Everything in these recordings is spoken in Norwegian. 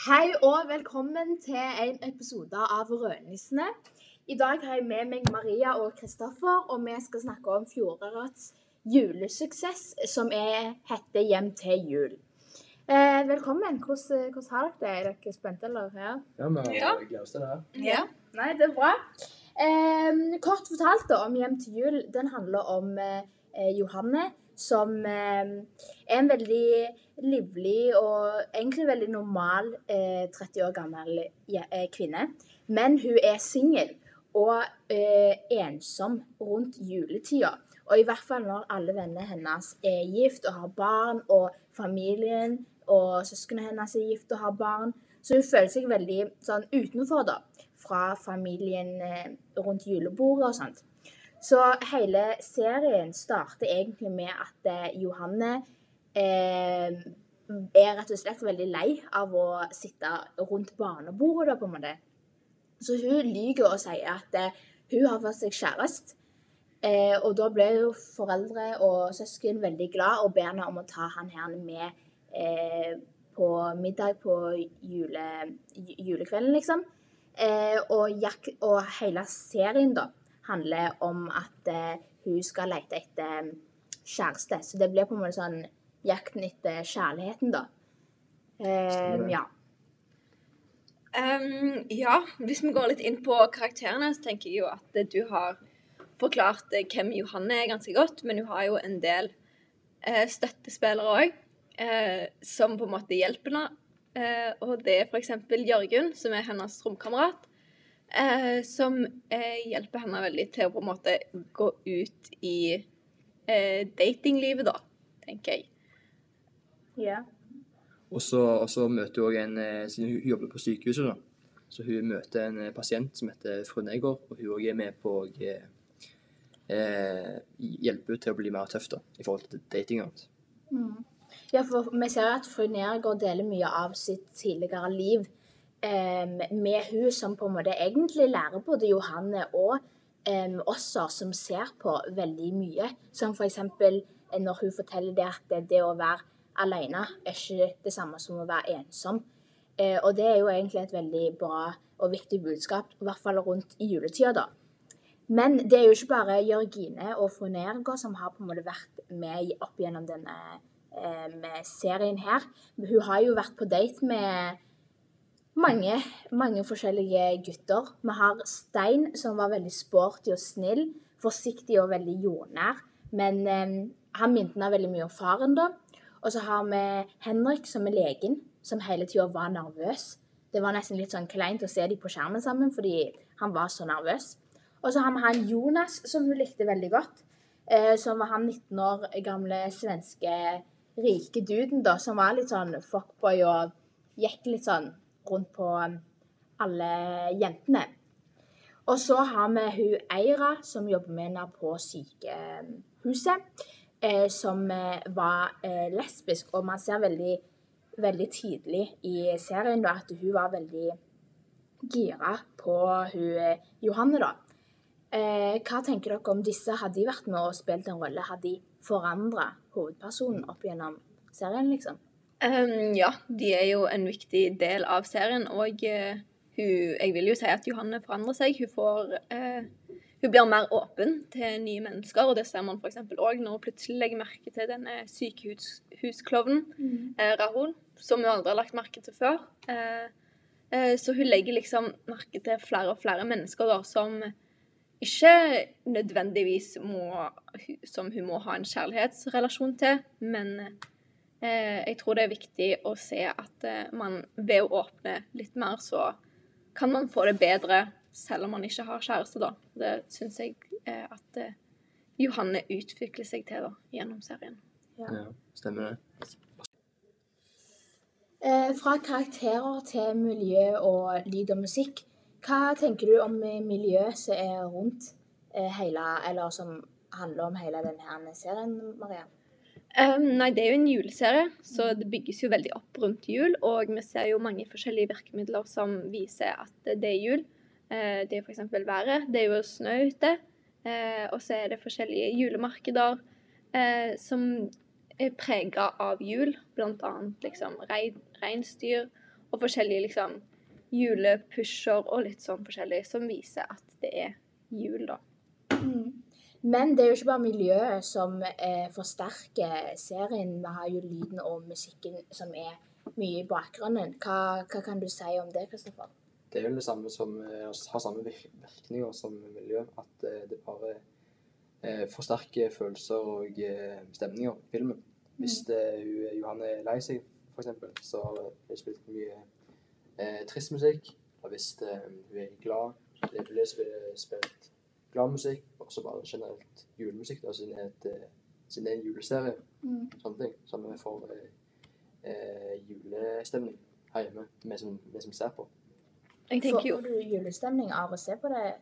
Hei og velkommen til en episode av Rødnissene. I dag har jeg med meg Maria og Kristoffer, og vi skal snakke om fjorårets julesuksess, som er, heter 'Hjem til jul'. Eh, velkommen. Hvordan, hvordan har dere det? Er dere spente, eller? Ja. Ja, vi gleder oss til det. Ja. Nei, det er bra. Eh, kort fortalt da, om Hjem til jul, den handler om eh, eh, Johanne, som eh, er en veldig livlig og egentlig veldig normal eh, 30 år gammel je- eh, kvinne. Men hun er singel og eh, ensom rundt juletida. Og i hvert fall når alle vennene hennes er gift og har barn, og familien og søsknene hennes er gift og har barn. Så hun føler seg veldig sånn utenfor, da. Fra familien eh, rundt julebordet og sånt. Så hele serien starter egentlig med at eh, Johanne eh, er rett og slett veldig lei av å sitte rundt barnebordet, da, på en måte. Så hun lyver og sier at eh, hun har fått seg kjæreste. Eh, og da ble jo foreldre og søsken veldig glad og ber henne om å ta han her med eh, på middag på jule, julekvelden, liksom. Eh, og, Jack, og hele serien da handler om at eh, hun skal lete etter eh, kjæreste. Så det blir på en måte sånn jakten etter kjærligheten, da. Um, ja. Um, ja, hvis vi går litt inn på karakterene, så tenker jeg jo at du har forklart eh, hvem Johanne er ganske godt, men hun har jo en del eh, støttespillere òg, eh, som på en måte hjelper henne. Eh, og det er f.eks. Jørgen, som er hennes romkamerat, eh, som eh, hjelper henne veldig til å på en måte gå ut i eh, datinglivet, da, tenker jeg. ja. Og så, og så møter hun en, eh, siden hun jobber på sykehuset, da. Så hun møter en eh, pasient som heter fru Negård, og hun er med på å eh, hjelpe henne til å bli mer tøff da, i forhold til dating. og alt. Mm. Ja, for vi ser at fru Nergård deler mye av sitt tidligere liv med hun som på en måte egentlig lærer både Johanne og um, oss som ser på veldig mye. Som eksempel eh, når hun forteller det at det, å være alene er ikke det samme som å være ensom. Uh, og det er jo egentlig et veldig bra og viktig budskap, i hvert fall rundt i juletida, da. Men det er jo ikke bare Jørgine og fru Nergård som har på en måte vært med opp gjennom denne eh, serien her. Hun har jo vært på date med mange, mange forskjellige gutter. Vi har Stein, som var veldig sporty og snill, forsiktig og veldig jordnær. Men eh, han minte meg veldig mye om faren, da. Og så har vi Henrik, som er legen, som hele tida var nervøs. Det var nesten litt sånn kleint å se dem på skjermen sammen, fordi han var så nervøs. Og så har vi han Jonas, som hun likte veldig godt. Eh, som var han 19 år gamle svenske rike duden, da, som var litt sånn fuckboy og gikk litt sånn rundt på um, alle jentene. Og så har vi hun Eira, som jobber med henne på sykehuset, eh, som eh, var eh, lesbisk. Og man ser veldig, veldig tidlig i serien da, at hun var veldig gira på hun Johanne, da. Hva tenker dere om disse? Hadde de vært med og spilt en rolle? Hadde de forandra hovedpersonen opp gjennom serien, liksom? Ehm, ja, de er jo en viktig del av serien, og uh, hun, jeg vil jo si at Johanne forandrer seg. Hun får uh, Hun blir mer åpen til nye mennesker, og det ser man f.eks. òg når hun plutselig legger merke til denne sykehusklovnen, eh, Rahul, som hun aldri har lagt merke til før. Så hun legger liksom merke til flere og flere mennesker da, som ikke nødvendigvis må, som hun må ha en kjærlighetsrelasjon til, men jeg tror det er viktig å se at eh, man ved å åpne litt mer, så kan man få det bedre selv om man ikke har kjæreste, da. Det syns jeg eh, at eh, Johanne utvikler seg til da, gjennom serien. Ja, stemmer det. Eh, fra karakterer til miljø og lyd og musikk. Hva tenker du om eh, miljøet som er rundt eh, hele, eller som handler om hele denne serien, Maria? Um, nei, det er jo en juleserie, så det bygges jo veldig opp rundt jul. Og vi ser jo mange forskjellige virkemidler som viser at det er jul. Uh, det er f.eks. været. Det er jo snø ute. Uh, og så er det forskjellige julemarkeder uh, som er prega av jul. Blant annet liksom rei- reinsdyr og forskjellige liksom julepusher og litt sånn forskjellig som viser at det er jul, da. Men det er jo ikke bare miljøet som eh, forsterker serien. Vi har jo lyden og musikken som er mye i bakgrunnen. Hva, hva kan du si om det, Kristoffer? Det er jo det samme som eh, har samme virkninger som miljø. At eh, det bare eh, forsterker følelser og eh, stemninger i filmen. Hvis det, hun, Johanne er lei seg, f.eks., så har det spilt mye eh, trist musikk. Og hvis eh, hun er glad, så blir det spilt glad musikk. Og så bare generelt julemusikk, da, siden det er, et, eh, siden det er en juleserie. Sånne ting. Som vi får eh, eh, julestemning her hjemme, vi som, vi som ser på. Jeg tenker jo Får du julestemning av å se på det?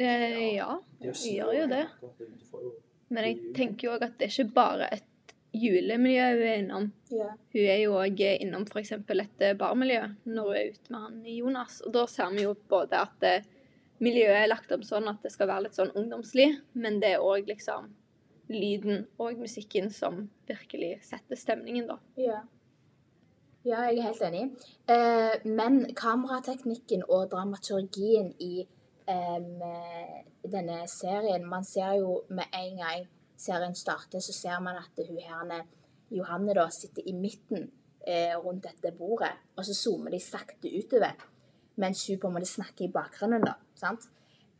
eh, Ja. Det er Vi gjør jo det. Men jeg tenker jo òg at det er ikke bare et julemiljø hun er innom. Ja. Hun er jo òg innom f.eks. et barmiljø når hun er ute med han Jonas. Og da ser vi jo både at eh, miljøet er lagt opp sånn at det skal være litt sånn ungdomslig, men det er òg liksom lyden og musikken som virkelig setter stemningen, da. Ja. Ja, jeg er helt enig. Eh, men kamerateknikken og dramaturgien i denne serien Man ser jo med en gang serien starter, så ser man at hun her, Johanne da, sitter i midten eh, rundt dette bordet, og så zoomer de sakte utover, mens hun på en måte snakker i bakgrunnen. da, sant?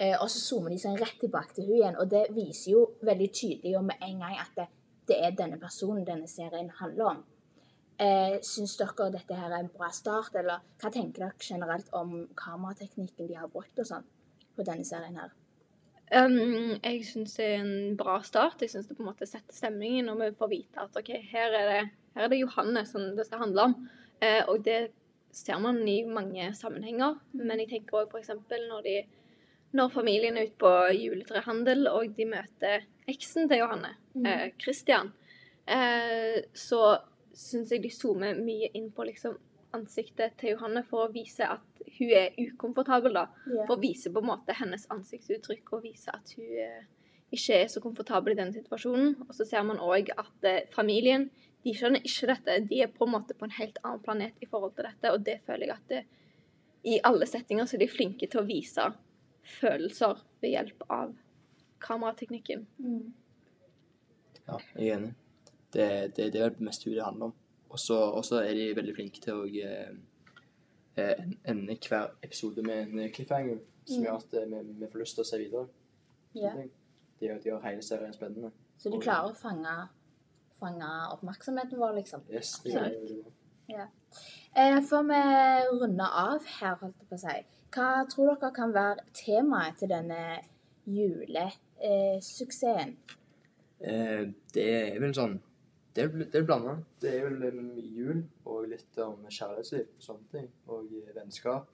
Eh, og så zoomer de seg rett tilbake til hun igjen, og det viser jo veldig tydelig og med en gang at det, det er denne personen denne serien handler om. Eh, Syns dere dette her er en bra start, eller hva tenker dere generelt om kamerateknikken de har brukt og sånn på denne serien her? Um, jeg syns det er en bra start. Jeg syns det på en måte setter stemningen når vi får vite at ok, her er det, her er det Johanne som det skal handle om. Eh, og det ser man i mange sammenhenger. Men jeg tenker òg f.eks. når de når familien er ute på juletrehandel og de møter eksen til Johanne, eh, Christian, eh, så syns jeg de zoomer mye inn på liksom ansiktet til Johanne for å vise at hun er ukomfortabel, da. For å vise på en måte hennes ansiktsuttrykk og vise at hun eh, ikke er så komfortabel i denne situasjonen. Og så ser man òg at eh, familien de skjønner ikke dette. De er på en måte på en helt annen planet i forhold til dette, og det føler jeg at det, i alle settinger så er de flinke til å vise følelser ved hjelp av kamerateknikken. Ja, jeg er enig. Det, det, det er vel mest hun det handler om. Og så er de veldig flinke til å eh, eh, ende hver episode med en cliffhanger, som Mm. gjør at eh, vi, vi får lyst til å se videre. Ja. De de gjør hele serien spennende. Så de klarer å fange, fange oppmerksomheten vår, liksom. Yes, det gjør det Ja. Eh, før vi runder av her, holdt jeg på å si, hva tror dere kan være temaet til denne julesuksessen? Eh, det er vel sånn Det er, det er blanda. Det er vel eh, jul og litt om kjærlighetsliv og sånne ting. Og vennskap.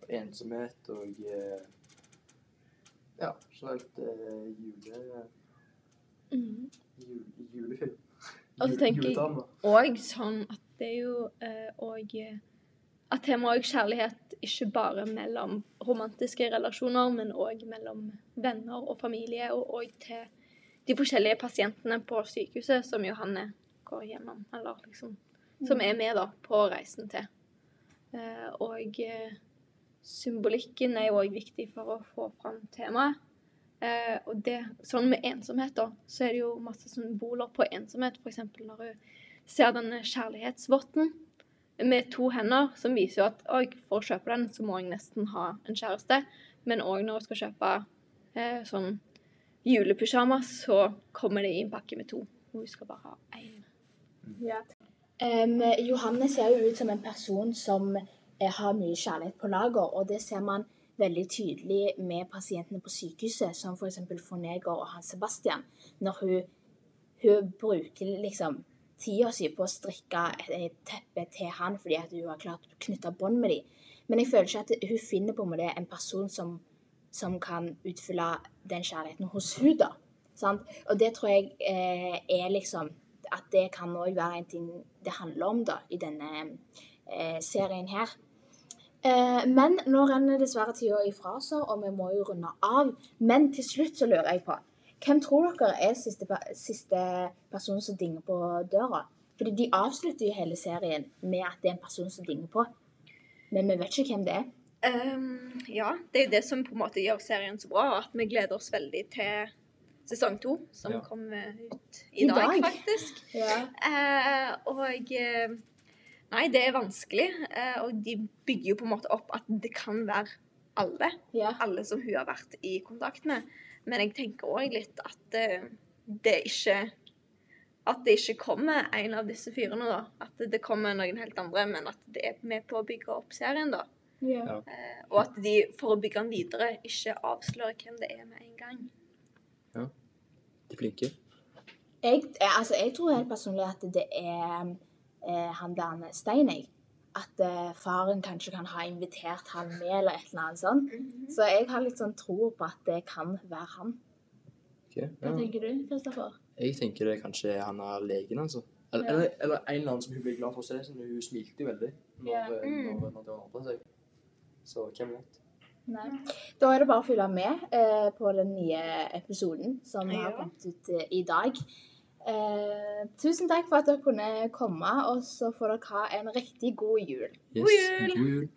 Og ensomhet og eh, Ja, generelt uh, jule, jul, julefilm. Og så tenker jeg- òg sånn at det er jo òg uh, eh, At temaet òg kjærlighet ikke bare mellom romantiske relasjoner, men òg mellom venner og familie, og òg til de forskjellige pasientene på sykehuset som Johanne går gjennom, eller liksom Som er med da på reisen til. Uh, og eh, symbolikken er jo òg viktig for å få fram temaet. Eh, og det, sånn med ensomhet, da, så er det jo masse symboler på ensomhet. F.eks. når hun ser denne kjærlighetsvotten med to hender, som viser jo at oi, for å kjøpe den, så må jeg nesten ha en kjæreste. Men òg når hun skal kjøpe eh, sånn julepysjamas, så kommer det i en pakke med to. Og hun skal bare ha én. Ja. Um, Johanne ser jo ut som en person som har mye kjærlighet på lager, og det ser man veldig tydelig med pasientene på sykehuset, som f.eks. Forneger og Hans Sebastian, når hun, hun bruker liksom tida si på å strikke et teppe til han fordi hun har klart å knytte bånd med dem. Men jeg føler ikke at hun finner på en måte en person som, som kan utfylle den kjærligheten hos hun da. Sant? Og det tror jeg eh, er liksom at det kan òg være en ting det handler om da, i denne eh, serien her. Eh, men nå renner dessverre tida ifra oss, og vi må jo runde av. Men til slutt så lurer jeg på Hvem tror dere er siste, siste person som dinger på døra Fordi de avslutter jo hele serien med at det er en person som dinger på. Men vi vet ikke hvem det er. Um, ja, det er jo det som på en måte gjør serien så bra, at vi gleder oss veldig til sesong to, som Ja. kommer ut i, I dag, dag. faktisk. Eh, og eh, Nei, det er vanskelig. Eh, og de bygger jo på en måte opp at det kan være alle. Ja. Alle som hun har vært i kontakt med. Men jeg tenker òg litt at eh, det ikke At det ikke kommer en av disse fyrene, da. At det kommer noen helt andre, men at det er med på å bygge opp serien, da. Ja. Eh, og at de, for å bygge den videre, ikke avslører hvem det er med en gang. Ja. De flinke. Jeg, altså, jeg tror helt personlig at det er eh, han der Stein, jeg. At eh, faren kanskje kan ha invitert han med, eller et eller annet sånt. Så jeg har litt sånn tro på at det kan være han. Ok, Hva tenker du, Kristoffer? Jeg tenker det kanskje er han er legen, altså. Eller, Ja. eller, eller en eller annen som hun ble glad for å se. Sånn, hun smilte jo veldig når, Ja. Mm. når, når det ordna seg. Så hvem vet? Nei. Da er det bare å følge med eh, på den nye episoden som har kommet ut eh, i dag. Eh, tusen takk for at dere kunne komme, og så får dere ha en riktig god jul. Yes, God jul! God jul.